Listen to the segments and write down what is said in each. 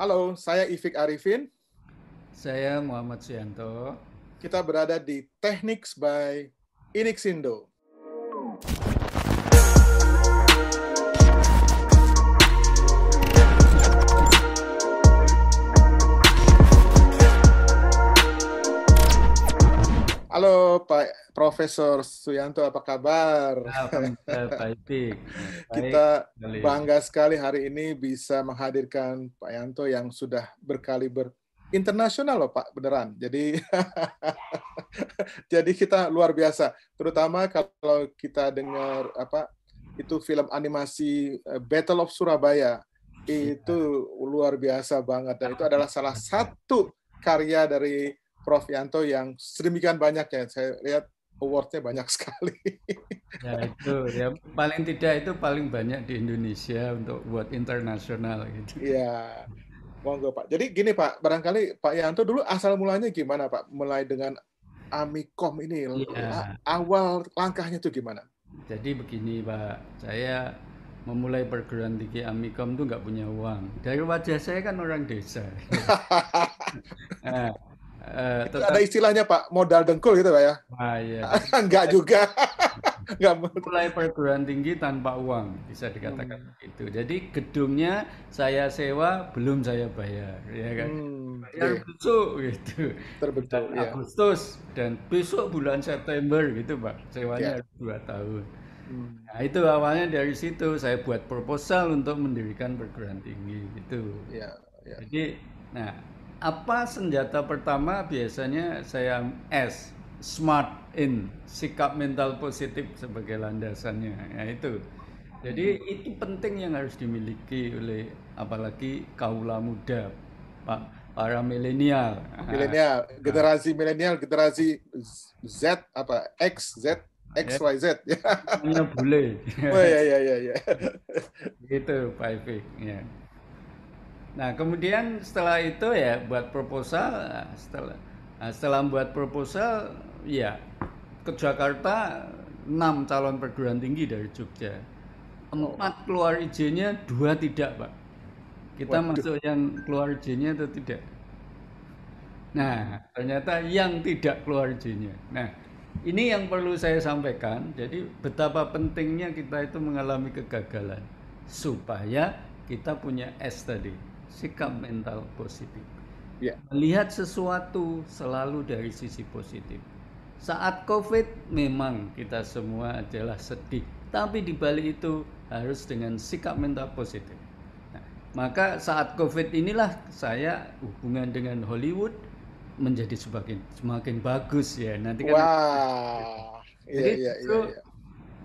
Halo, saya Ifik Arifin. Saya Muhammad Suyanto. Kita berada di Techniques by Inixindo. Halo Pak Profesor Suyanto, apa kabar? baik. Kita bangga sekali hari ini bisa menghadirkan Pak Yanto yang sudah berkaliber internasional loh Pak, beneran. Jadi jadi kita luar biasa, terutama kalau kita dengar apa itu film animasi eh, Battle of Surabaya itu luar biasa banget dan itu adalah salah satu karya dari Prof Yanto yang sedemikian banyak ya. Saya lihat awardnya banyak sekali. Ya itu ya paling tidak itu paling banyak di Indonesia untuk buat internasional gitu. Iya. Monggo Pak. Jadi gini Pak, barangkali Pak Yanto dulu asal mulanya gimana Pak? Mulai dengan Amikom ini ya. awal langkahnya itu gimana? Jadi begini Pak, saya memulai perguruan tinggi Amikom itu nggak punya uang. Dari wajah saya kan orang desa. nah, Uh, tetap... Ada istilahnya Pak, modal dengkul gitu Pak ya? Ah, iya. Enggak juga. Enggak mulai perguruan tinggi tanpa uang, bisa dikatakan hmm. begitu. Jadi gedungnya saya sewa, belum saya bayar, ya kan? Hmm, bayar yeah. besok gitu. Terbetul, ya. Agustus dan besok bulan September gitu Pak, sewanya yeah. dua tahun. Hmm. Nah itu awalnya dari situ saya buat proposal untuk mendirikan perguruan tinggi gitu. Yeah, yeah. Jadi, nah apa senjata pertama? Biasanya saya S smart in sikap mental positif sebagai landasannya. Ya itu. Jadi hmm. itu penting yang harus dimiliki oleh apalagi kaula muda pak para milenial. Milenial nah. generasi milenial generasi Z apa X Z X Y Z. Ya bule oh ya ya ya ya gitu Pak Ifik ya Nah, kemudian setelah itu ya buat proposal, setelah nah, setelah buat proposal ya ke Jakarta enam calon perguruan tinggi dari Jogja. Empat keluar izinnya, dua tidak, Pak. Kita Waduh. masuk yang keluar izinnya atau tidak? Nah, ternyata yang tidak keluar izinnya. Nah, ini yang perlu saya sampaikan. Jadi betapa pentingnya kita itu mengalami kegagalan supaya kita punya S tadi sikap mental positif. Yeah. Melihat sesuatu selalu dari sisi positif. Saat COVID memang kita semua adalah sedih, tapi di balik itu harus dengan sikap mental positif. Nah, maka saat COVID inilah saya hubungan dengan Hollywood menjadi semakin semakin bagus ya. Nanti kan Wah. Jadi iya, iya, iya, iya.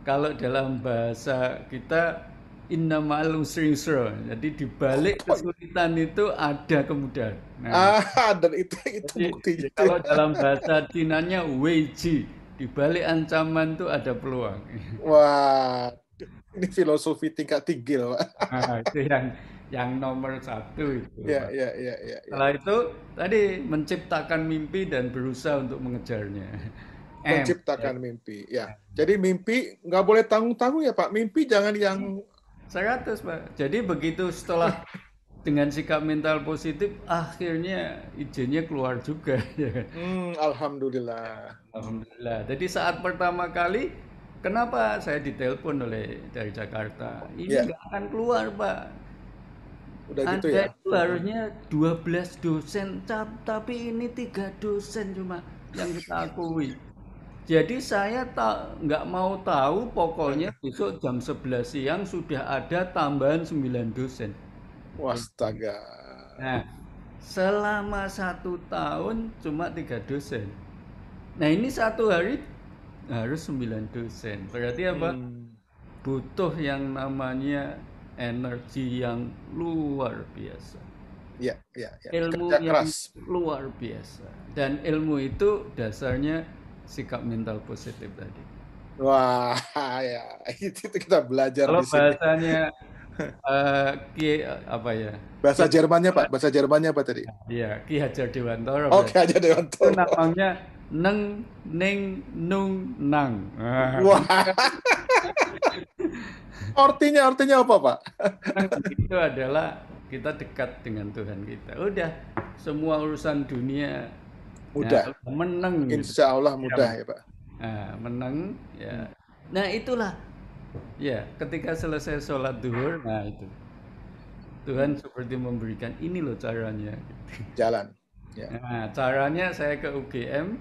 kalau dalam bahasa kita inna ma'al usri Jadi di balik kesulitan itu ada kemudahan. Nah, ah, dan itu itu buktinya. Kalau dalam bahasa Cinanya weji, di balik ancaman itu ada peluang. Wah, ini filosofi tingkat tinggi loh. Nah, itu yang yang nomor satu itu. Ya, ya, ya, ya, ya. Setelah itu tadi menciptakan mimpi dan berusaha untuk mengejarnya. Menciptakan M, ya. mimpi, ya. Jadi mimpi nggak boleh tanggung-tanggung ya Pak. Mimpi jangan yang 100 Pak. Jadi begitu setelah dengan sikap mental positif akhirnya izinnya keluar juga ya? Hmm, alhamdulillah. Alhamdulillah. Jadi saat pertama kali kenapa saya ditelepon oleh dari Jakarta? Ini yeah. nggak akan keluar, Pak. Udah Anda gitu ya. Itu harusnya 12 dosen tapi ini tiga dosen cuma yang kita akui. Jadi saya tak nggak mau tahu pokoknya besok jam 11 siang sudah ada tambahan 9 dosen. Wastaga. Nah, selama satu tahun cuma tiga dosen. Nah ini satu hari harus 9 dosen. Berarti apa? Hmm. Butuh yang namanya energi yang luar biasa. Ya, ya, ya. Ilmu Kerja yang keras. luar biasa. Dan ilmu itu dasarnya sikap mental positif tadi. Wah, ya itu kita belajar Kalau di sini. bahasanya uh, Ki apa ya? Bahasa Jermannya Pak, bahasa Jermannya apa tadi? Iya, Ki Hajar Dewantoro. Oh, Ki Hajar Dewantoro. Itu namanya Neng Ning Nung Nang. Wah. artinya artinya apa Pak? itu adalah kita dekat dengan Tuhan kita. Udah, semua urusan dunia mudah. Nah, menang. Gitu. Insya Allah mudah ya, ya Pak. Nah, menang ya. Nah itulah ya ketika selesai sholat duhur, nah itu Tuhan seperti memberikan ini loh caranya. Jalan. Ya. Nah caranya saya ke UGM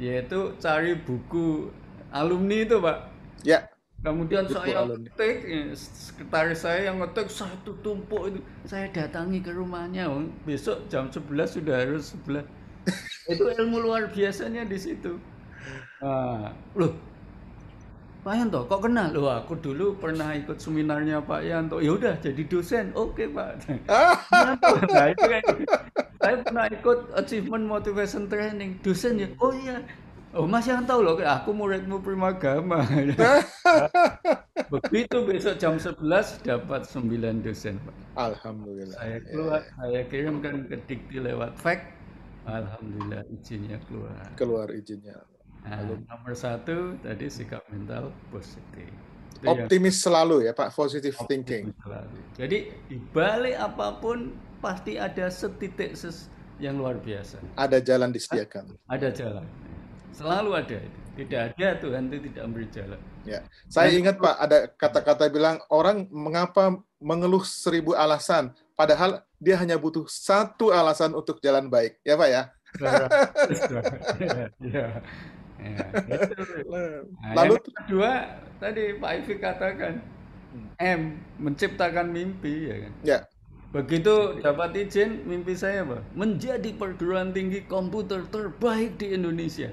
yaitu cari buku alumni itu pak. Ya. Kemudian buku saya alumni. ngetik, ya, sekretaris saya yang ngetik satu tumpuk itu. Saya datangi ke rumahnya, besok jam 11 sudah harus 11. itu ilmu luar biasanya di situ. Nah, loh, Pak Yanto, kok kenal? Loh, aku dulu pernah ikut seminarnya Pak Yanto. Ya udah, jadi dosen. Oke, Pak. nah, itu kan. Saya pernah ikut achievement motivation training. Dosen ya? Oh iya. Oh, Mas Yanto loh, aku muridmu Primagama. Begitu besok jam 11 dapat 9 dosen, Pak. Alhamdulillah. Saya keluar, yeah. saya kirimkan ke Dikti lewat fax. Alhamdulillah izinnya keluar. Keluar izinnya. Nah, nomor satu tadi sikap mental positif. Itu optimis yang, selalu ya Pak, positive thinking. Selalu. Jadi di balik apa pun pasti ada setitik ses yang luar biasa. Ada jalan disediakan. Ada jalan. Selalu ada. Tidak ada Tuhan itu tidak memberi jalan. Ya, saya ingat Pak ada kata-kata bilang orang mengapa mengeluh seribu alasan, padahal dia hanya butuh satu alasan untuk jalan baik, ya Pak ya. ya. Ya, gitu. Nah, Lalu yang kedua tadi Pak Ivi katakan M menciptakan mimpi ya kan. Ya. Begitu dapat izin mimpi saya apa? Menjadi perguruan tinggi komputer terbaik di Indonesia.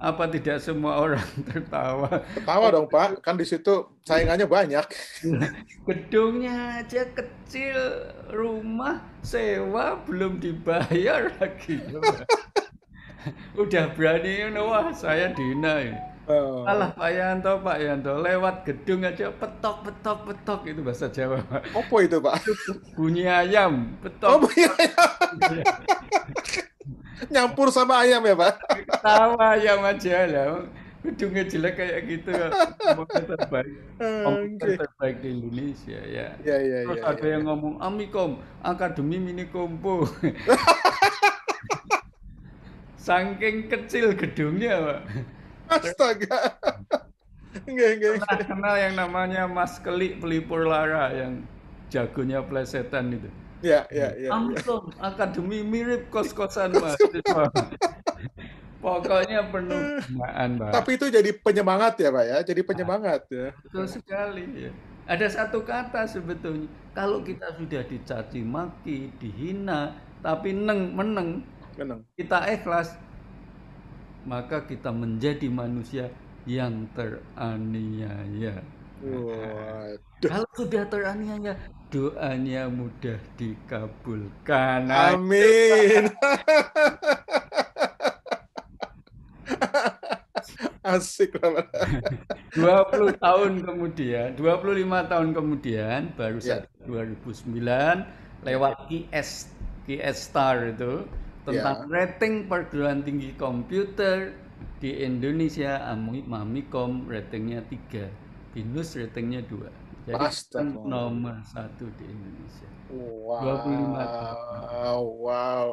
Apa tidak semua orang tertawa? Tertawa dong Pak, kan di situ saingannya banyak. Gedungnya aja kecil, rumah sewa belum dibayar lagi udah berani wah saya dina ini. Oh. Alah Pak Yanto, Pak Yanto, lewat gedung aja petok, petok, petok itu bahasa Jawa. Apa itu Pak? Bunyi ayam, petok. Oh, bunyi ayam. Nyampur sama ayam ya Pak? Tahu ayam aja lah. Gedungnya jelek kayak gitu, komputer terbaik, komputer terbaik di Indonesia ya. Ya, ya, Terus ya, ada ya. yang ngomong Amikom, Akademi Mini Kompo. Saking kecil gedungnya, Pak. Astaga. Enggak, enggak, enggak. kenal yang namanya Mas Kelik Pelipur Lara yang jagonya plesetan itu. Ya, ya, ya. Langsung ya. akademi mirip kos-kosan Mas. Pokoknya penuh penggunaan, Pak. Tapi itu jadi penyemangat ya, Pak ya? Jadi penyemangat ya. Betul sekali ya. Ada satu kata sebetulnya, kalau kita sudah dicaci maki, dihina, tapi neng meneng, Menang. kita ikhlas, maka kita menjadi manusia yang teraniaya. Waduh. Kalau sudah teraniaya, doanya mudah dikabulkan. Amin. Asik banget. 20 tahun kemudian, 25 tahun kemudian, baru ya. 2009 lewat QS, QS Star itu, tentang yeah. rating perguruan tinggi komputer di Indonesia Mamikom ratingnya 3 Binus ratingnya 2 jadi kan nomor satu di Indonesia wow 25 tahun wow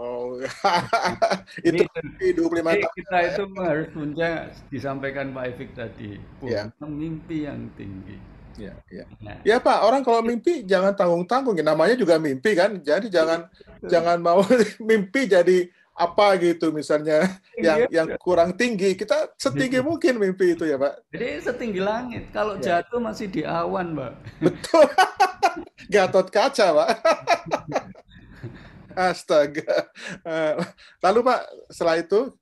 itu di 25 tahun kita itu harus punya disampaikan Pak Efik tadi punya yeah. mimpi yang tinggi Ya, ya. Nah. Ya Pak, orang kalau mimpi jangan tanggung-tanggung. Namanya juga mimpi kan. Jadi jangan jangan mau mimpi jadi apa gitu misalnya yang iya. yang kurang tinggi. Kita setinggi mungkin mimpi itu ya Pak. Jadi setinggi langit. Kalau ya. jatuh masih di awan, Pak. Betul. Gatot kaca, Pak. Astaga. Eh, lalu Pak, setelah itu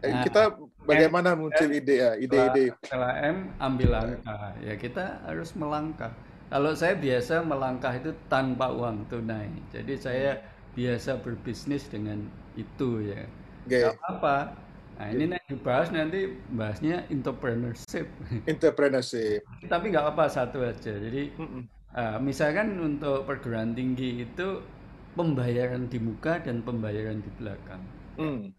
eh, nah, kita bagaimana M, muncul ide ya, ide-ide. Setelah M ambil langkah, ya kita harus melangkah. Kalau saya biasa melangkah itu tanpa uang tunai. Jadi saya biasa berbisnis dengan itu ya. Okay. apa. Nah ini nanti dibahas nanti bahasnya entrepreneurship. Entrepreneurship. Tapi nggak apa satu aja. Jadi mm -mm. Uh, misalkan untuk perguruan tinggi itu pembayaran di muka dan pembayaran di belakang. Mm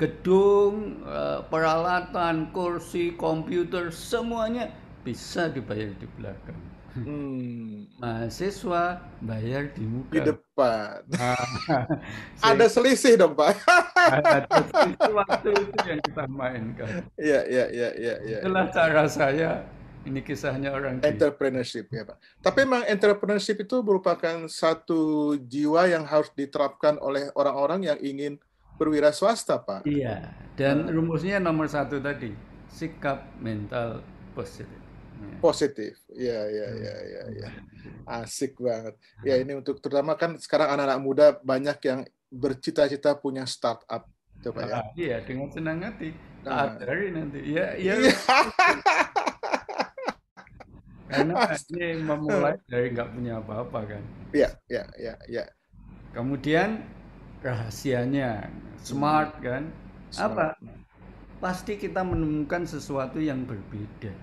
gedung, eh, peralatan, kursi, komputer, semuanya bisa dibayar di belakang. Hmm. Mahasiswa bayar di muka. Di depan. Ah. Ada selisih dong, Pak. Ada selisih waktu itu yang kita mainkan. Iya, iya, iya, iya. Ya. Itulah cara saya ini kisahnya orang entrepreneurship ya Pak. Tapi memang entrepreneurship itu merupakan satu jiwa yang harus diterapkan oleh orang-orang yang ingin berwira swasta Pak. Iya. Dan hmm. rumusnya nomor satu tadi sikap mental positif. Ya. Positif, ya, ya, ya, ya, ya. Asik banget. Ya ini untuk terutama kan sekarang anak-anak muda banyak yang bercita-cita punya startup, coba ya. Iya, dengan senang hati. Nah. Ajari nanti. Ya, ya. Karena ini memulai dari nggak punya apa-apa kan. Iya, iya, iya, iya. Kemudian rahasianya smart kan. Smart. Apa? Pasti kita menemukan sesuatu yang berbeda.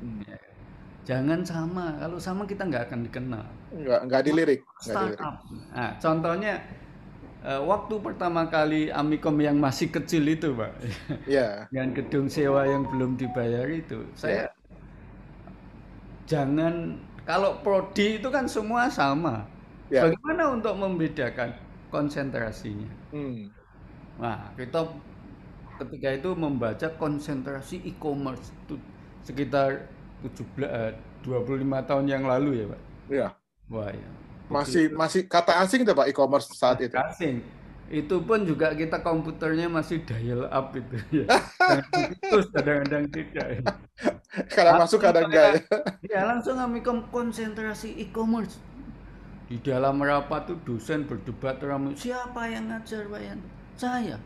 Hmm. Ya. Jangan sama. Kalau sama kita nggak akan dikenal. Nggak, nggak dilirik. Startup. Nah, contohnya uh, waktu pertama kali Amikom yang masih kecil itu, Pak. Iya. Dengan gedung sewa yang belum dibayar itu, saya yeah jangan kalau prodi itu kan semua sama. Ya. Bagaimana untuk membedakan konsentrasinya? Hmm. Nah, kita ketika itu membaca konsentrasi e-commerce itu sekitar 17 25 eh, tahun yang lalu ya, Pak. Iya. Wah, ya. Masih masih kata asing tuh Pak e-commerce saat itu. Asing itu pun juga kita komputernya masih dial up itu ya. Terus kadang-kadang tidak. Kadang masuk kadang enggak ya. Ya langsung kami konsentrasi e-commerce. Di dalam rapat tuh dosen berdebat ramai. Siapa yang ngajar Pak Yanto? Saya.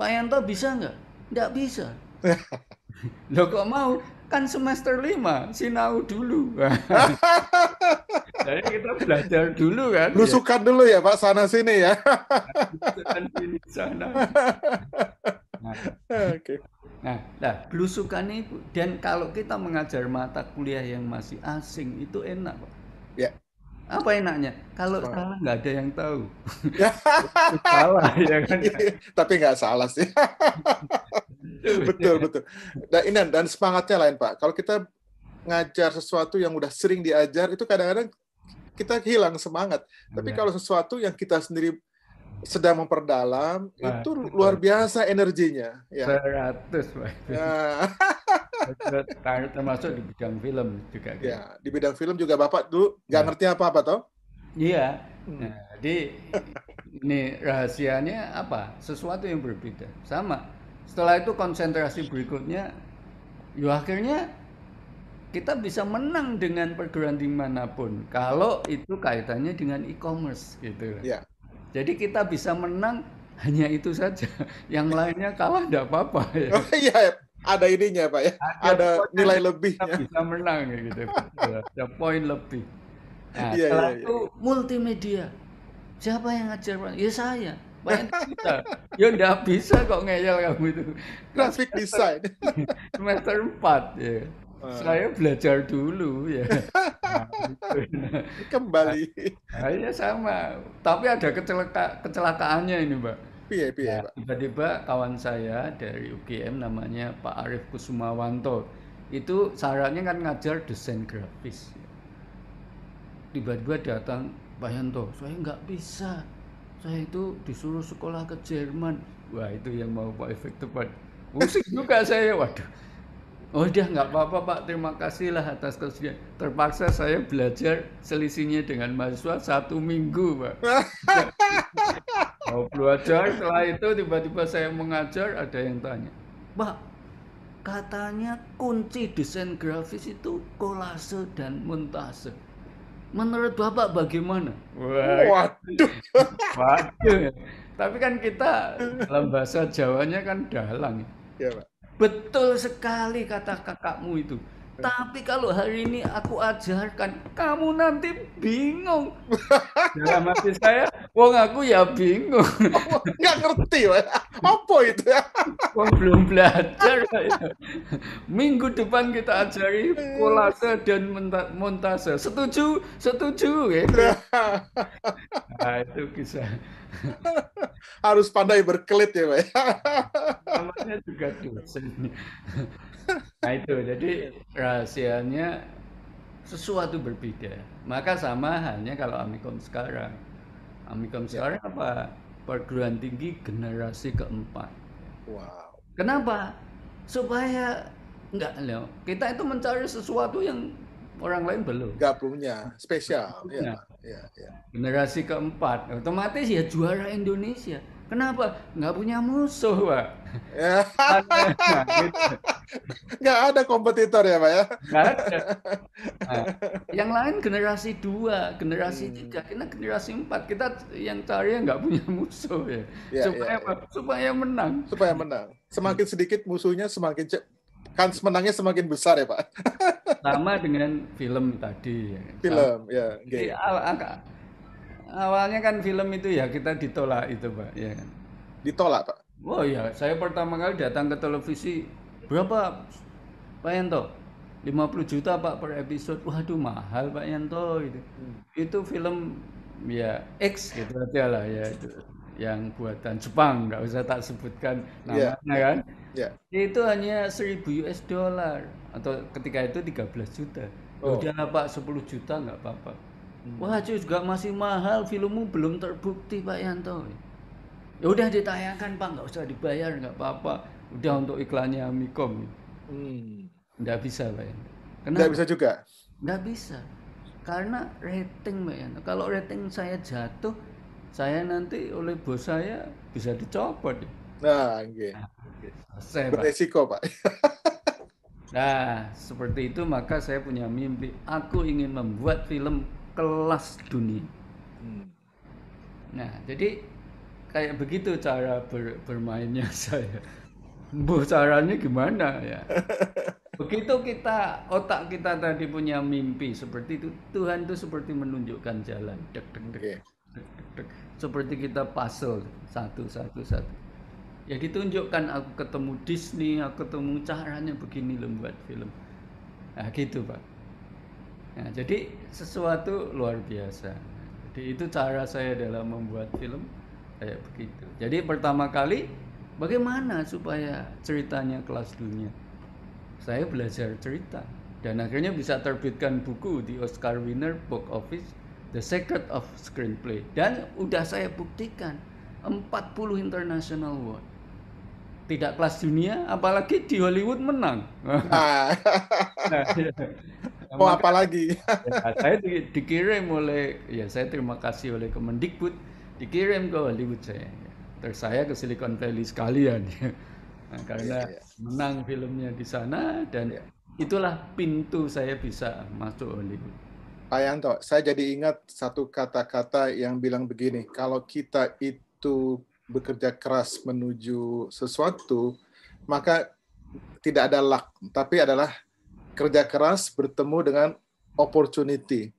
Pak Yanto bisa nggak? Nggak bisa. Lo kok mau? Kan semester lima, sinau dulu. Jadi kita belajar dulu kan. Lusukan ya. dulu ya Pak sana sini ya. Lusukan sini sana. Nah, Oke. Okay. Nah, nah belusukan itu dan kalau kita mengajar mata kuliah yang masih asing itu enak, Pak. Ya. Apa enaknya? Kalau oh. salah nggak ada yang tahu. salah ya kan. Tapi nggak salah sih. betul betul. Dan ini dan semangatnya lain Pak. Kalau kita ngajar sesuatu yang udah sering diajar itu kadang-kadang kita hilang semangat. Tapi kalau sesuatu yang kita sendiri sedang memperdalam nah, itu luar biasa energinya ya 100 Pak. Ya. termasuk di bidang film juga gitu. ya di bidang film juga bapak dulu nggak ya. ngerti apa apa toh iya hmm. nah, jadi ini rahasianya apa sesuatu yang berbeda sama setelah itu konsentrasi berikutnya ya akhirnya kita bisa menang dengan perguruan di mana pun kalau itu kaitannya dengan e-commerce gitu. Ya. Jadi kita bisa menang hanya itu saja. Yang lainnya kalah tidak apa-apa ya. Oh iya, ada ininya Pak ya. Ada, ada nilai lebih. Kita bisa menang ya gitu. ada poin lebih. Nah, iya, setelah iya, itu iya. multimedia. Siapa yang ngajar? Ya saya. Banyak kita. Ya enggak bisa kok ngeyel kamu itu. Graphic design. Semester 4 ya. Uh. Saya belajar dulu ya. Nah, Kembali. Nah, ya sama. Tapi ada kecelaka kecelakaannya ini, Mbak. Iya, iya, nah, Tiba-tiba kawan saya dari UGM namanya Pak Arif Kusumawanto. Itu syaratnya kan ngajar desain grafis. Tiba-tiba datang Pak Yanto, saya nggak bisa. Saya itu disuruh sekolah ke Jerman. Wah itu yang mau Pak efek tepat. Musik juga saya, waduh Oh udah nggak apa-apa Pak, terima kasih lah atas kesediaan. Terpaksa saya belajar selisihnya dengan mahasiswa satu minggu Pak. Mau belajar, setelah itu tiba-tiba saya mengajar, ada yang tanya, Pak, katanya kunci desain grafis itu kolase dan montase. Menurut Bapak bagaimana? Waduh. Waduh. Tapi kan kita dalam bahasa Jawanya kan dalang. Ya, Pak. Betul sekali kata kakakmu itu. Tapi kalau hari ini aku ajarkan, kamu nanti bingung. Dalam hati saya, wong aku ya bingung. Oh, nggak ngerti, apa itu ya? Wong belum belajar. Minggu depan kita ajari kolase dan montase. Setuju? Setuju. Ya. Nah, itu kisah. Harus pandai berkelit ya, Pak. Namanya juga dosen. Nah itu, jadi rahasianya sesuatu berbeda. Maka sama halnya kalau Amikom sekarang. Amikom ya. sekarang apa? Perguruan tinggi generasi keempat. Wow. Kenapa? Supaya enggak loh. Kita itu mencari sesuatu yang orang lain belum. Enggak punya, spesial. Ya, ya, ya. Generasi keempat, otomatis ya juara Indonesia Kenapa? Nggak punya musuh, Pak. Ya. Nggak ada kompetitor ya, Pak ya? Nggak ada. Nah, yang lain generasi dua, generasi hmm. tiga, kita generasi empat. Kita yang cari yang nggak punya musuh ya. ya supaya ya, ya. Supaya menang. Supaya menang. Semakin sedikit musuhnya, semakin kan menangnya semakin besar ya, Pak. Sama dengan film tadi. Ya. Film, ya. Okay. Jadi, awalnya kan film itu ya kita ditolak itu pak ya kan ditolak pak oh ya saya pertama kali datang ke televisi berapa pak Yanto 50 juta pak per episode waduh mahal pak Yanto itu hmm. itu film ya X gitu aja lah ya itu yang buatan Jepang nggak usah tak sebutkan iya. namanya yeah. kan yeah. itu hanya 1000 US dollar atau ketika itu 13 juta oh. udah pak 10 juta nggak apa-apa Hmm. Wah, juga masih mahal, filmmu belum terbukti Pak Yanto. Ya udah ditayangkan Pak, nggak usah dibayar, nggak apa-apa. Udah untuk iklannya Mikom. Hmm. Nggak bisa Pak Yanto. Kenapa? Nggak bisa juga? Nggak bisa. Karena rating Pak Yanto. Kalau rating saya jatuh, saya nanti oleh bos saya bisa dicopot. Nah, okay. nah selesai, Beresiko Pak. nah, seperti itu maka saya punya mimpi. Aku ingin membuat film kelas dunia. Hmm. Nah, jadi kayak begitu cara ber, bermainnya saya. Bu caranya gimana ya? Begitu kita otak kita tadi punya mimpi seperti itu, Tuhan itu seperti menunjukkan jalan. Dek, dek, dek, dek, dek, dek. Seperti kita puzzle satu satu satu. Ya ditunjukkan aku ketemu Disney, aku ketemu caranya begini membuat film. Nah gitu Pak. Nah, jadi sesuatu luar biasa. Jadi itu cara saya dalam membuat film kayak begitu. Jadi pertama kali bagaimana supaya ceritanya kelas dunia. Saya belajar cerita dan akhirnya bisa terbitkan buku di Oscar winner book office The Secret of Screenplay dan udah saya buktikan 40 international award tidak kelas dunia, apalagi di Hollywood menang. Nah, nah. Mau apa lagi? ya, saya di, dikirim oleh, ya saya terima kasih oleh Kemendikbud, dikirim ke Hollywood saya. Terus saya ke Silicon Valley sekalian. Nah, karena ya, ya. menang filmnya di sana dan ya. itulah pintu saya bisa masuk Hollywood. Pak Yanto, saya jadi ingat satu kata-kata yang bilang begini, kalau kita itu bekerja keras menuju sesuatu, maka tidak ada luck, tapi adalah kerja keras bertemu dengan opportunity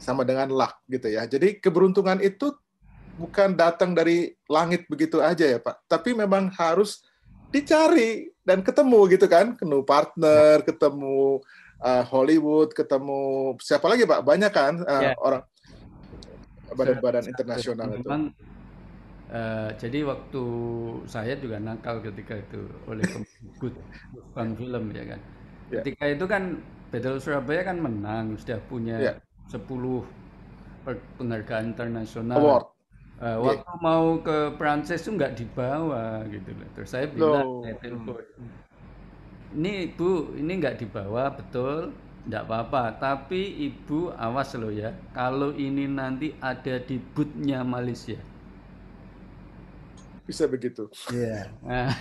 sama dengan luck gitu ya. Jadi keberuntungan itu bukan datang dari langit begitu aja ya Pak, tapi memang harus dicari dan ketemu gitu kan, ketemu partner, ketemu uh, Hollywood, ketemu siapa lagi Pak? Banyak kan uh, ya. orang badan-badan internasional itu. Memang, uh, jadi waktu saya juga nakal ketika itu oleh Kemdikbud film ya kan Yeah. Ketika itu kan Battle Surabaya kan menang, sudah punya yeah. 10 penghargaan internasional. Award. Uh, waktu yeah. mau ke Prancis itu nggak dibawa gitu loh. Terus saya bilang, saya telepon, ini ibu ini nggak dibawa betul, nggak apa-apa. Tapi ibu awas loh ya, kalau ini nanti ada di bootnya Malaysia. Bisa begitu. Iya. Yeah.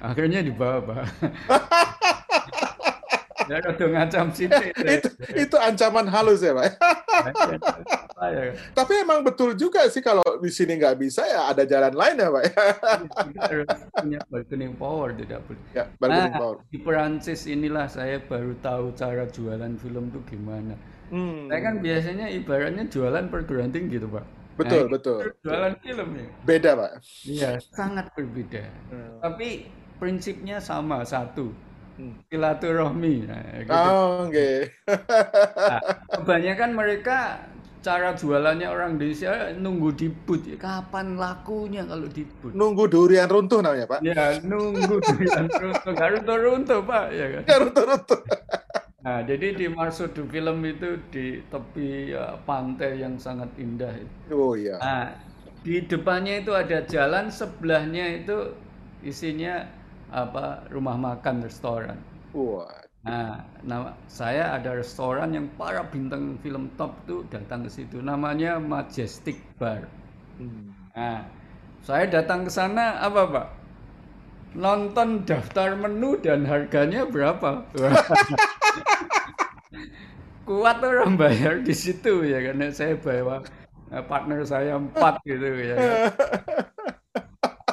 Nah, akhirnya dibawa, Pak. ya rada ngacam sithik. itu, itu ancaman halus ya, Pak. Tapi emang betul juga sih kalau di sini nggak bisa ya ada jalan lain ya, Pak. Harus punya bargaining power tidak boleh. Ya, bargaining nah, power. Di Perancis inilah saya baru tahu cara jualan film itu gimana. Hmm. Saya kan biasanya ibaratnya jualan perguruan tinggi gitu, Pak. Betul, nah, betul. Jualan film ya. Beda, Pak. Iya, sangat berbeda. Hmm. Tapi prinsipnya sama satu silaturahmi. Nah, gitu. Oh, oke. Okay. nah, kebanyakan mereka cara jualannya orang Indonesia nunggu di boot. Kapan lakunya kalau di boot? Nunggu durian runtuh namanya, Pak. Ya, nunggu durian runtuh. Gak runtuh-runtuh, Pak. Ya kan? Gak runtuh-runtuh. Nah, jadi di Marsudu film itu di tepi uh, pantai yang sangat indah. Oh iya. Nah, di depannya itu ada jalan, sebelahnya itu isinya apa rumah makan restoran. Wah. Nah, nama saya ada restoran yang para bintang film top tuh datang ke situ. Namanya Majestic Bar. Hmm. Nah, saya datang ke sana apa, Pak? Nonton daftar menu dan harganya berapa? Kuat orang bayar di situ ya karena saya bawa eh, partner saya empat gitu ya. kan.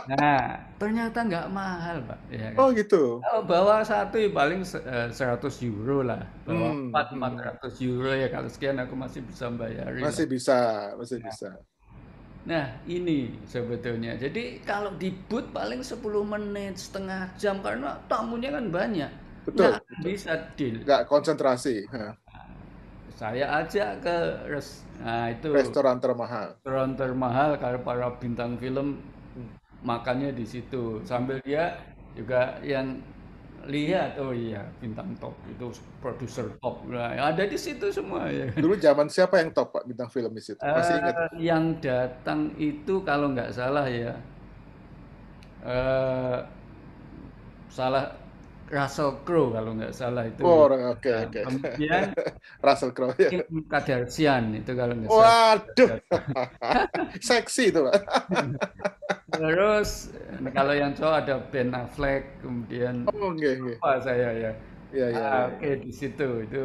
Nah, ternyata nggak mahal, Pak. Ya, kan? Oh gitu. Kalau bawa satu ya paling se- eh, 100 euro lah. Bawa Hmm, empat hmm. 400 euro ya kalau sekian aku masih bisa bayarin. lah. Masih bisa, masih bisa. Nah, ini sebetulnya. Jadi kalau di booth paling 10 menit, setengah jam karena tamunya kan banyak. Betul, Nggak bisa deal. Nggak konsentrasi. Saya ajak ke res nah itu Restoran termahal. restoran termahal kalau para bintang film Hmm. makannya di situ sambil dia juga yang lihat oh iya bintang top itu produser top nah, ada di situ semua ya Dulu zaman siapa yang top Pak bintang film di situ? Masih ingat? Eh, yang datang itu kalau nggak salah ya eh salah Russell Crowe kalau nggak salah itu Oh, oke Nah, oke. kemudian Russell Crowe ya. Kim Kardashian itu kalau nggak salah Waduh. Seksi itu, Pak. terus kalau yang cowok ada Ben Affleck kemudian Oh, oke oke. apa saya ya Iya iya. Ah, iya. oke di situ itu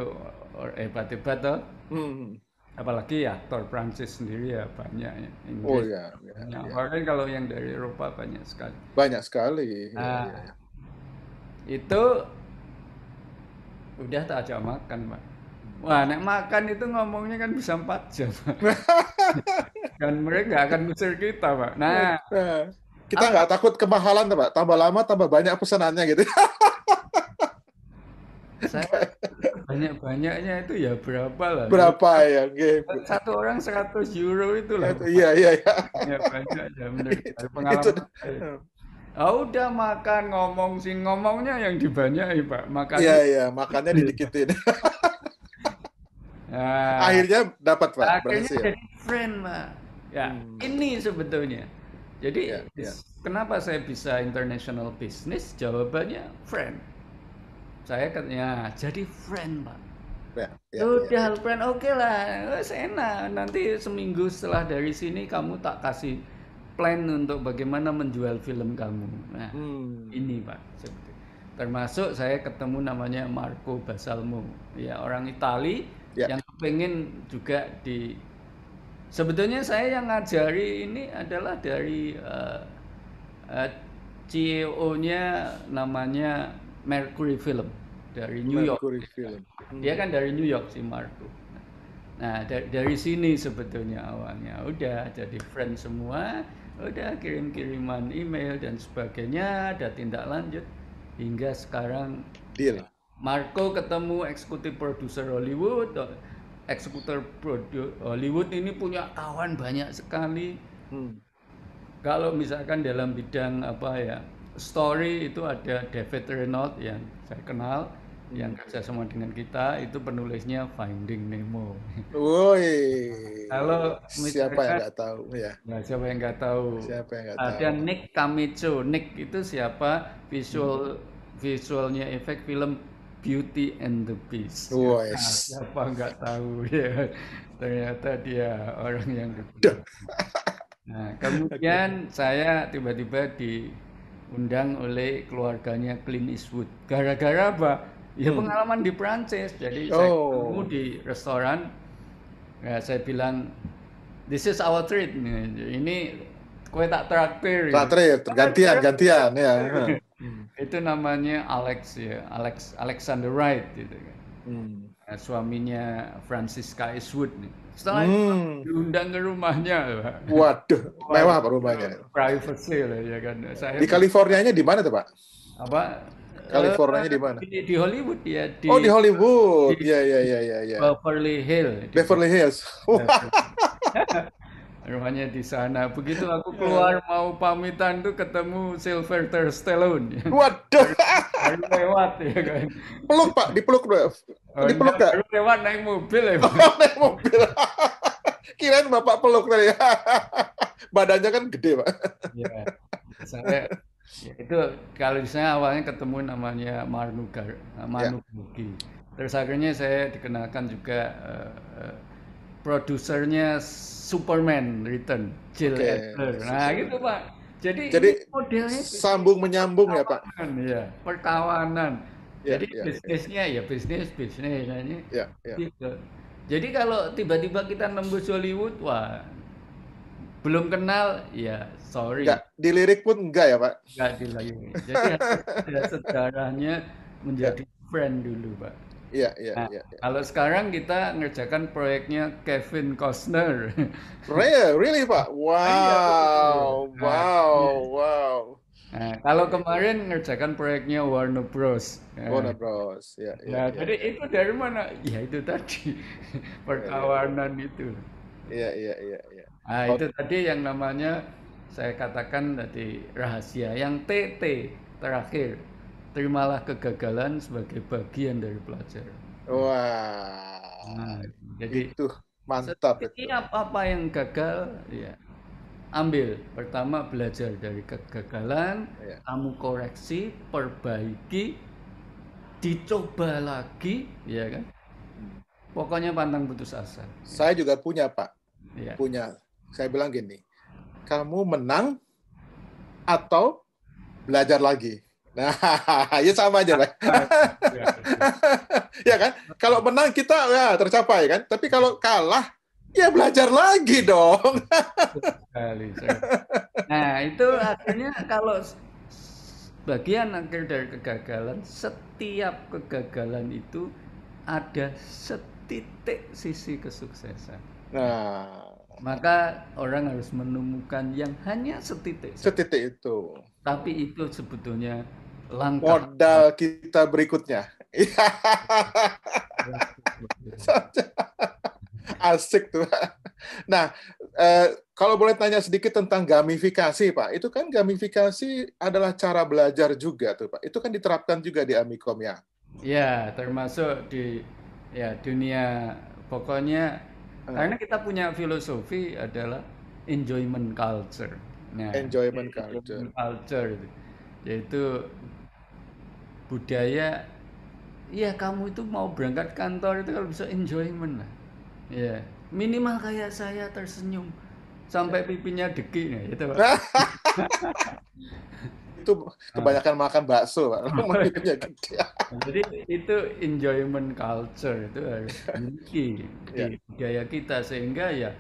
hebat-hebat toh Hmm. apalagi aktor Prancis sendiri ya banyak ya Oh Inggris iya, iya, banyak iya. bahkan kalau yang dari Eropa banyak sekali Banyak sekali. Iya, Ah. iya, iya. Itu udah tak ajak makan pak wah nek makan itu ngomongnya kan bisa 4 jam dan mereka nggak akan ngusir kita pak nah Nah, kita nggak takut kemahalan, Pak. Tambah lama, tambah banyak pesanannya gitu. saya banyak banyaknya itu ya berapa lah Berapa ya? Oke. satu orang 100 euro itu lah Iya iya iya. ya banyak ya menurut dari Itu. Ah, udah makan ngomong sih ngomongnya yang dibanyai pak makan Iya iya, makannya didikitin. Nah, Akhirnya dapat Pak, akhirnya berhasil. jadi friend pak ya Hmm. ini sebetulnya jadi Ya, ya. kenapa saya bisa international business jawabannya friend saya katanya jadi friend pak Ya, ya, udah ya. friend oke lah wes enak nanti seminggu setelah dari sini kamu tak kasih plan untuk bagaimana menjual film kamu nah Hmm. ini pak seperti termasuk saya ketemu namanya Marco Basalmo ya orang Itali Ya. yang pengen juga di sebetulnya saya yang ngajari ini adalah dari eh, eh, CEO-nya namanya Mercury Film dari New York Mercury Film. Hmm. dia kan dari New York si Marco nah dari, dari sini sebetulnya awalnya udah jadi friend semua udah kirim-kiriman email dan sebagainya ada tindak lanjut hingga sekarang Deal. Marco ketemu eksekutif produser Hollywood eksekutif produ Hollywood ini punya kawan banyak sekali Hmm. kalau misalkan dalam bidang apa ya story itu ada David Reynolds yang saya kenal yang kerja sama dengan kita itu penulisnya Finding Nemo. Woi. Kalau siapa yang nggak tahu ya? Nah, siapa yang nggak tahu? Siapa yang nggak Ada tahu? Nick Camacho. Nick itu siapa? Visual visualnya efek film Beauty and the Beast. Wes. Nah, siapa nggak tahu ya? Ternyata dia orang yang. Nah, kemudian saya tiba-tiba diundang oleh keluarganya Clint Eastwood. Gara-gara apa? Ya Hmm. pengalaman di Prancis. Jadi saya Oh. ketemu di restoran. Ya, saya bilang, this is our treat. Ini kue tak traktir. Terakhir, gantian, gantian ya. Itu namanya Alex ya, Alex Alexander Wright gitu kan. Hmm. Nah, suaminya Francisca Eastwood nih. Setelah itu Hmm. diundang ke rumahnya, Pak. Waduh, mewah Pak rumahnya. privacy lah ya kan saya Di Californianya di mana tuh Pak? apa Californianya eh, di mana? di, di Hollywood ya di Oh di Hollywood. Iya iya iya iya. Ya. Beverly Hills Beverly Hills. Rumahnya di sana begitu aku keluar mau pamitan tuh ketemu Sylvester Stallone Waduh. baru lewat ya kan. Peluk Pak, dipeluk dulu. Oh, dipeluk enggak, nggak? baru lewat naik mobil ya. Pak. Oh, naik mobil. Kirain Bapak peluk tadi. Badannya kan gede, Pak. Ya, saya ya, itu kalau saya awalnya ketemu namanya Manu Gar, Manu Bugi. Terus akhirnya saya dikenalkan juga eh, eh, produsernya Superman Return, Jill Oke, Adler. Nah, Superman. gitu Pak. Jadi, Jadi, modelnya Sambung menyambung ya, Pak. perkawanan, ya, perkawanan. Ya, Jadi ya, ya. bisnisnya ya bisnis bisnis ini Ya, ya. gitu. Jadi kalau tiba-tiba kita nembus Hollywood, wah belum kenal, ya sorry, Nggak, dilirik pun enggak ya, Pak? nggak dilayani. Jadi harus ada sejarahnya menjadi friend dulu, Pak. Iya, iya, Nah, iya. iya. kalau sekarang kita ngerjakan proyeknya Kevin Costner. Really, really, Pak? Wow, betul. wow, wow. Nah, kalau kemarin ngerjakan proyeknya Warner Bros. Nah, Warner Bros. Ya, ya, Nah, ya, jadi ya. itu dari mana? Ya itu tadi perkawanan itu. Iya, iya, iya, iya. Nah, itu tadi yang namanya saya katakan tadi rahasia. Yang TT terakhir, terimalah kegagalan sebagai bagian dari pelajaran. Wah, Nah, jadi itu mantap itu. setiap apa yang gagal, ya ambil. Pertama belajar dari kegagalan, Iya. kamu koreksi, perbaiki, dicoba lagi, ya kan? Pokoknya pantang putus asa. Saya juga punya, Pak. Ya. Punya. Saya bilang gini, kamu menang atau belajar lagi. Nah, ya sama aja, Pak. Ya, kan? Kalau menang kita ya tercapai kan. Tapi kalau kalah ya belajar lagi dong. Nah, itu akhirnya kalau bagian akhir dari kegagalan, setiap kegagalan itu ada setitik sisi kesuksesan. Nah, Maka orang harus menemukan yang hanya setitik. setitik itu Tapi itu sebetulnya langkah modal kita berikutnya. Asik tuh. Nah, eh, kalau boleh tanya sedikit tentang gamifikasi, Pak. Itu kan gamifikasi adalah cara belajar juga tuh, Pak. Itu kan diterapkan juga di Amikom ya. Ya, termasuk di ya dunia pokoknya. Karena kita punya filosofi adalah enjoyment culture. Nah, Enjoyment culture. enjoyment culture itu yaitu budaya ya kamu itu mau berangkat kantor itu kalau bisa enjoyment lah. Ya, minimal kayak saya tersenyum sampai pipinya deki nah, itu Pak. Itu kebanyakan makan bakso, Pak. Mulutnya gede. Jadi itu enjoyment culture itu harus dimiliki Ya. di budaya kita sehingga ya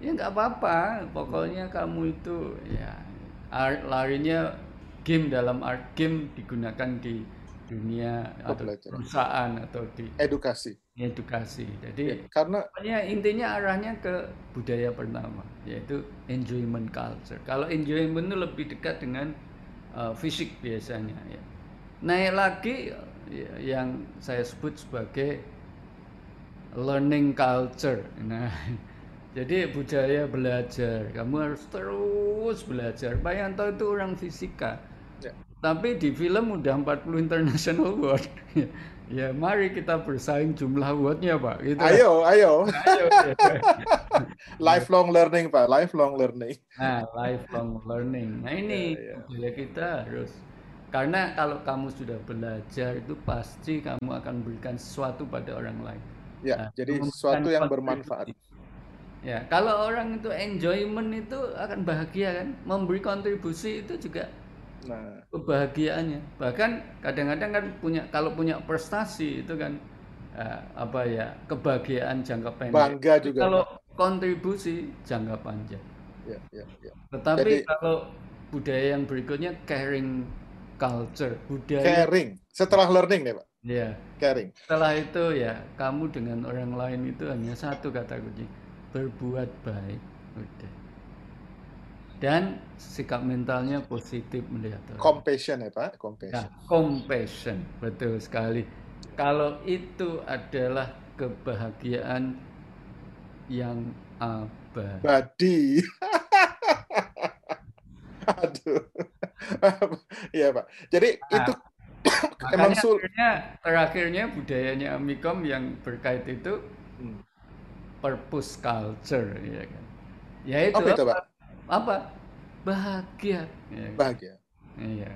ya nggak apa-apa pokoknya kamu itu ya ar- larinya game dalam art game digunakan di dunia atau Pembelajaran. perusahaan atau di Edukasi. edukasi Ya, jadi karena pokoknya intinya arahnya ke budaya pertama yaitu enjoyment culture kalau enjoyment itu lebih dekat dengan uh, fisik biasanya ya. Naik lagi ya, yang saya sebut sebagai learning culture. Nah jadi budaya belajar. Kamu harus terus belajar. Pak Yanto itu orang fisika. Ya. tapi di film udah 40 international award ya mari kita bersaing jumlah awardnya Pak gitu ayo, ayo. Ayo, ya. Lifelong learning, Pak. Lifelong learning. Nah, lifelong learning. Nah, ini Ya, ya. kita harus karena kalau kamu sudah belajar itu pasti kamu akan berikan sesuatu pada orang lain. Ya, Nah, jadi sesuatu yang bermanfaat. Ya, kalau orang itu enjoyment itu akan bahagia kan, memberi kontribusi itu juga Nah, kebahagiaannya. Bahkan kadang-kadang kan punya kalau punya prestasi itu kan eh, apa ya kebahagiaan jangka pendek. bangga juga. Kalau kontribusi jangka panjang. Ya, ya, ya. Tetapi Jadi- kalau budaya yang berikutnya caring culture, budaya Caring. Setelah learning nih, Pak. ya. Caring. Setelah itu ya kamu dengan orang lain itu hanya satu kata kunci, berbuat baik. Udah. Dan sikap mentalnya positif melihat orang. Compassion ya, Pak. Nah, Compassion. compassion, betul sekali. Kalau itu adalah kebahagiaan yang abadi. Badi. Aduh. Iya, Pak. Jadi Nah. itu emang sul akhirnya, terakhirnya budayanya Amikom yang berkait itu hmm. purpose culture ya kan. Ya itu apa, itu, Pak? Apa? Bahagia. Ya? Bahagia. Iya.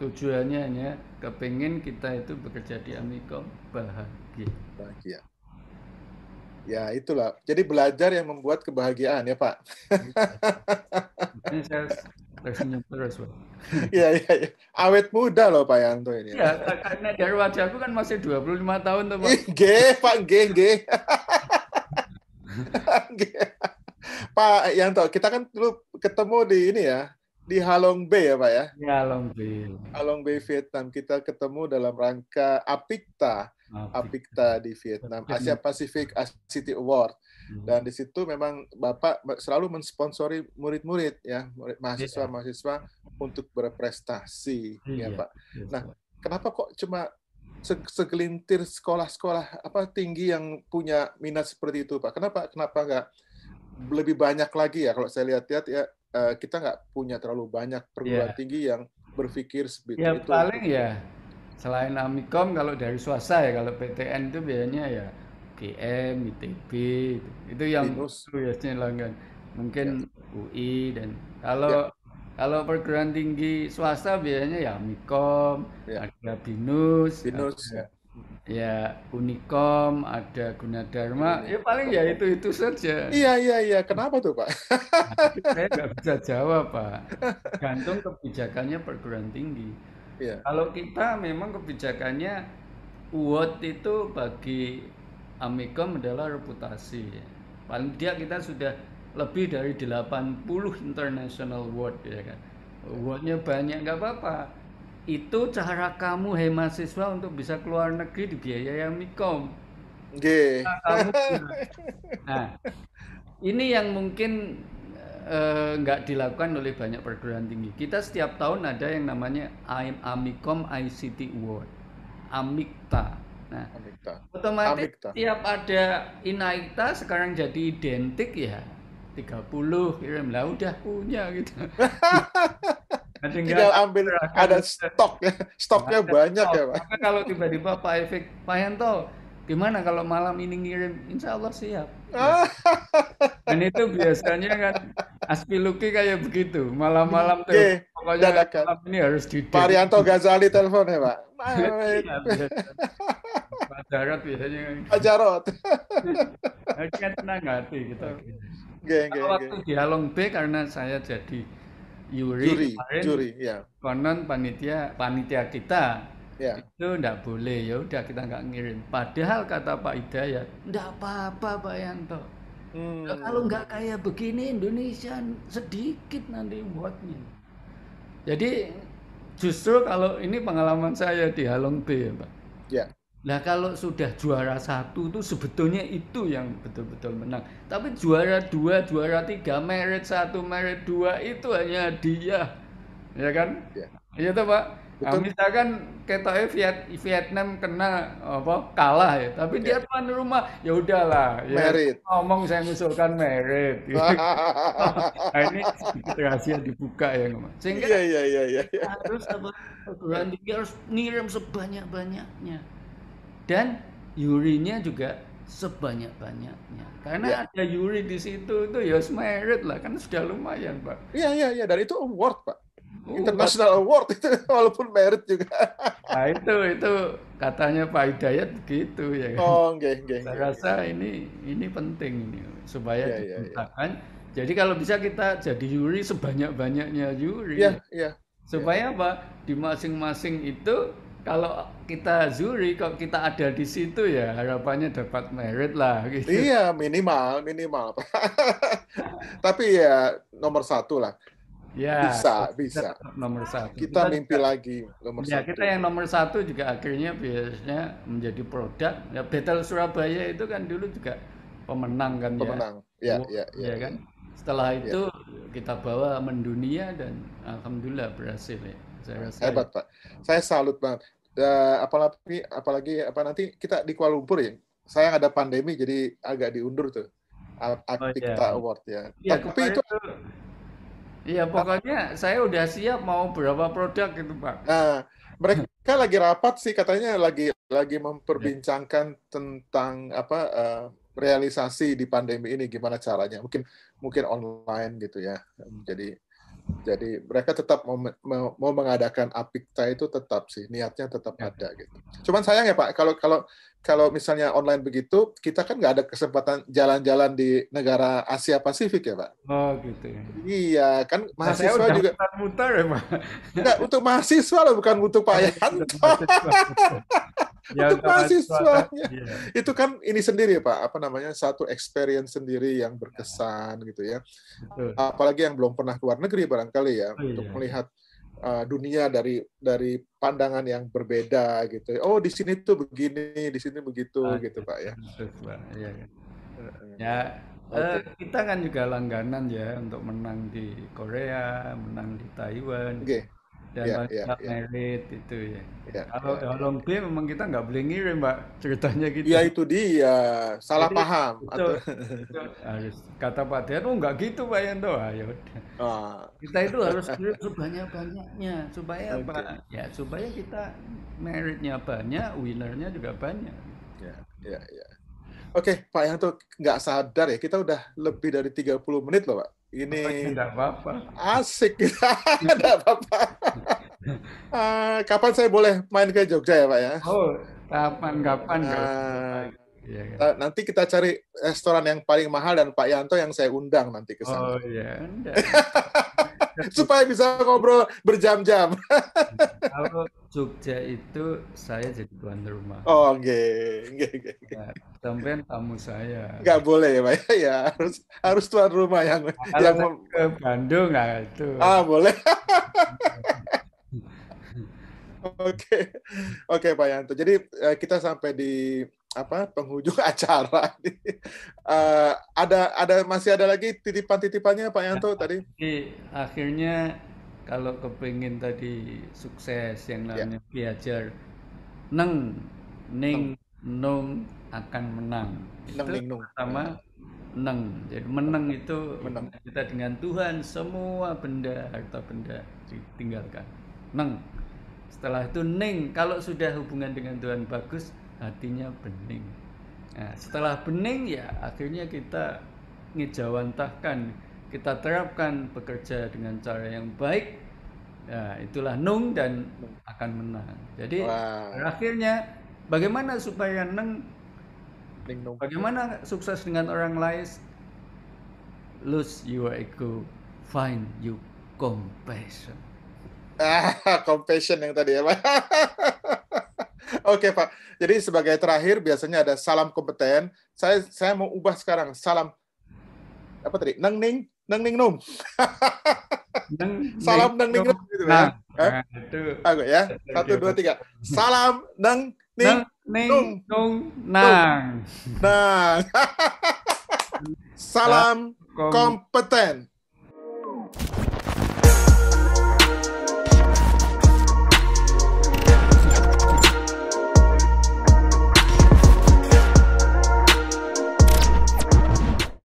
Tujuannya hanya kepingin kita itu bekerja di Amikom bahagia. Bahagia. Ya itulah. Jadi belajar yang membuat kebahagiaan ya Pak. Ini saya tersenyum terus Pak. Iya iya ya. Awet muda loh Pak Yanto ini. Iya, karena dari wajahku kan masih 25 tahun tuh Pak. G, Pak G, G. Pak Yanto, kita kan dulu ketemu di ini ya, di Halong Bay ya Pak ya? Di Halong Bay. Halong Bay Vietnam. Kita ketemu dalam rangka APIKTA, APIKTA di Vietnam, Asia Pacific City Award. Hmm. Dan di situ memang Bapak selalu mensponsori murid-murid ya, mahasiswa-mahasiswa untuk berprestasi ya Pak. Nah, kenapa kok cuma segelintir sekolah-sekolah apa tinggi yang punya minat seperti itu Pak? Kenapa kenapa nggak lebih banyak lagi ya kalau saya lihat-lihat ya uh, kita nggak punya terlalu banyak perguruan yeah. tinggi yang berpikir seperti ya, itu. paling ya selain Amikom kalau dari swasta ya kalau PTN itu biasanya ya GM, ITB itu yang biasanya langgan. Mungkin ya. UI dan kalau ya. kalau perguruan tinggi swasta biasanya ya Amikom, ya. ada BINUS, BINUS ada, ya ya Unikom, ada Gunadarma, ya paling ya itu itu saja. Iya iya iya, kenapa tuh Pak? Nah, saya nggak bisa jawab Pak. Gantung kebijakannya perguruan tinggi. Iya. Kalau kita memang kebijakannya UOT itu bagi Amikom adalah reputasi. Paling tidak kita sudah lebih dari 80 international award ya kan. Awardnya banyak nggak apa-apa itu cara kamu hei mahasiswa untuk bisa keluar negeri dibiayai Mikom. Oke. Nah, nah, ini yang mungkin eh, nggak uh, dilakukan oleh banyak perguruan tinggi. Kita setiap tahun ada yang namanya Amikom ICT Award, Amikta. Nah, Amikta. otomatis Amikta. setiap ada Inaita sekarang jadi identik ya 30 kirim lah udah punya gitu. tinggal ambil ada stok ya stoknya ada banyak stok. ya pak. Maka kalau tiba-tiba Pak Efik Pak Yanto gimana kalau malam ini ngirim? Insya Allah siap. Dan itu biasanya kan Aspiluki kayak begitu. Malam-malam tuh okay. pokoknya malam ini harus di Pak Rianto Ghazali telepon ya Pak? Iya, Pak Jarot biasanya. Pak Jarot kan tenang hati gitu okay. waktu di Halong B karena saya jadi Yuri, juri, kemarin juri, ya. konon panitia panitia kita ya. itu nggak boleh ya udah kita nggak ngirim. Padahal kata Pak Hidayat, nggak apa-apa Pak Yanto. Hmm. Ya, kalau nggak kayak begini Indonesia sedikit nanti buatnya. Jadi justru kalau ini pengalaman saya di Halong B ya Pak. Ya. Nah kalau sudah juara satu itu sebetulnya itu yang betul-betul menang. Tapi juara dua, juara tiga, merit satu, merit dua itu hanya dia, ya kan? Ya. Iya tuh pak. Nah, misalkan kita Viet, Vietnam kena apa kalah ya, tapi ya. dia tuan rumah ya udahlah. Ya, merit. Ngomong saya ngusulkan merit. nah, ini rahasia dibuka ya mas. Sehingga iya, iya, iya, iya. harus apa? Tinggi harus ngirim sebanyak banyaknya dan yurinya juga sebanyak-banyaknya. Karena ya. ada yuri di situ itu ya merit lah kan sudah lumayan, Pak. Iya, iya, iya, dan itu award, Pak. Oh, International award itu walaupun merit juga. Nah, itu itu katanya Pak Hidayat begitu ya kan. Oh, okay, okay, Saya okay, rasa ini ini penting ini supaya ya, digunakan. Ya, ya. Jadi kalau bisa kita jadi yuri sebanyak-banyaknya yuri. Iya, iya. Supaya ya. apa? Di masing-masing itu kalau kita zuri kok kita ada di situ ya harapannya dapat merit lah gitu. Iya minimal minimal. Tapi ya nomor satu lah. Ya, bisa, bisa. Nomor satu. Kita, kita mimpi juga, lagi nomor ya, satu. kita yang nomor satu juga akhirnya biasanya menjadi produk. Ya, Battle Surabaya itu kan dulu juga pemenang kan pemenang. ya. Pemenang, ya, ya, ya, ya kan. Setelah ya. itu ya. kita bawa mendunia dan alhamdulillah berhasil ya. Saya rasa hebat pak. Saya salut banget. Uh, apalagi apalagi apa nanti kita di Kuala Lumpur ya. Saya ada pandemi jadi agak diundur tuh. Aktif oh, yeah. Award ya. ya Tapi itu, Iya, pokoknya saya udah siap mau berapa produk gitu, Pak. Nah, mereka lagi rapat sih katanya lagi lagi memperbincangkan tentang apa eh, realisasi di pandemi ini gimana caranya. Mungkin mungkin online gitu ya. Jadi jadi mereka tetap mau, mau, mau mengadakan Apikta itu tetap sih niatnya tetap Ya. ada gitu. Cuman sayang ya Pak kalau kalau kalau misalnya online begitu kita kan nggak ada kesempatan jalan-jalan di negara Asia Pasifik ya Pak. Oh, gitu ya. Iya kan Nah, saya mahasiswa udah juga mutar-mutar ya, Pak. enggak untuk mahasiswa loh bukan untuk Pak Yanto. Ya, Untuk mahasiswanya. Iya. itu kan ini sendiri ya Pak, apa namanya satu experience sendiri yang berkesan gitu ya. Betul. Apalagi yang belum pernah keluar negeri barangkali ya Oh, untuk iya. melihat uh, dunia dari dari pandangan yang berbeda gitu. Oh di sini tuh begini, di sini begitu Ah, gitu Pak ya. Pak. Iya, iya. Ya, Oke. eh, kita kan juga langganan ya untuk menang di Korea, menang di Taiwan, Oke, dan Iya, banyak iya, iya. merit itu ya. Iya, Kalau iya, Holong B memang kita nggak boleh ngirim, Mbak. Ceritanya gitu. ya itu dia salah Jadi, paham Itu, atau itu harus kata Pak Dian, oh nggak gitu Pak Yanto. Ah, ya. Ah, Kita itu harus kirim sebanyak-banyaknya supaya Oke. apa? Ya supaya kita meritnya banyak, winnernya juga banyak. ya, ya, ya. Oke, Pak Yanto nggak sadar ya kita udah lebih dari 30 menit loh Pak. Ini Tidak apa-apa. Asik kita, ada apa-apa. Ah, kapan saya boleh main ke Jogja ya Pak ya? Oh, kapan-kapan Ah, Iya, kan? kita- nanti kita cari restoran yang paling mahal dan Pak Yanto yang saya undang nanti ke Oh sana. iya, enggak. Supaya bisa ngobrol berjam-jam. Kalau Jogja itu saya jadi tuan rumah. Oh, nggih, nggih, nggih. Nah, tamu saya. Nggak boleh ya Pak ya? Harus harus tuan rumah yang yang Kalau mem- ke Bandung nah itu. Ah, boleh. Oke, oke Pak Yanto. Jadi eh, kita sampai di apa penghujung acara. Eh, ada ada masih ada lagi titipan-titipannya Pak Yanto tadi? Jadi akhirnya kalau kepingin tadi sukses yang Ya. namanya belajar neng ning nung akan menang. Neng, Itu ning, nung. pertama neng. Jadi menang itu Menang. kita dengan Tuhan, semua benda harta benda ditinggalkan. Neng. Setelah itu ning, kalau sudah hubungan dengan Tuhan bagus, hatinya bening. Nah, setelah bening ya akhirnya kita ngejawantahkan, kita terapkan bekerja dengan cara yang baik. Ya, itulah nung dan akan menang. Jadi Wah, akhirnya bagaimana supaya neng. Bagaimana sukses dengan orang lain? Lose your ego, find you compassion. Ah, compassion yang tadi ya Pak. Oke Pak. Jadi sebagai terakhir biasanya ada salam kompeten. Saya saya mau ubah sekarang salam apa tadi? Neng ning, neng ning nung. Neng, Salam neng ning nung gitu ya. Nah, Hah? nah, itu. Aku ya. Satu dua tiga. Salam neng ning nung. nung, nang. Nah. Salam Kom- kompeten.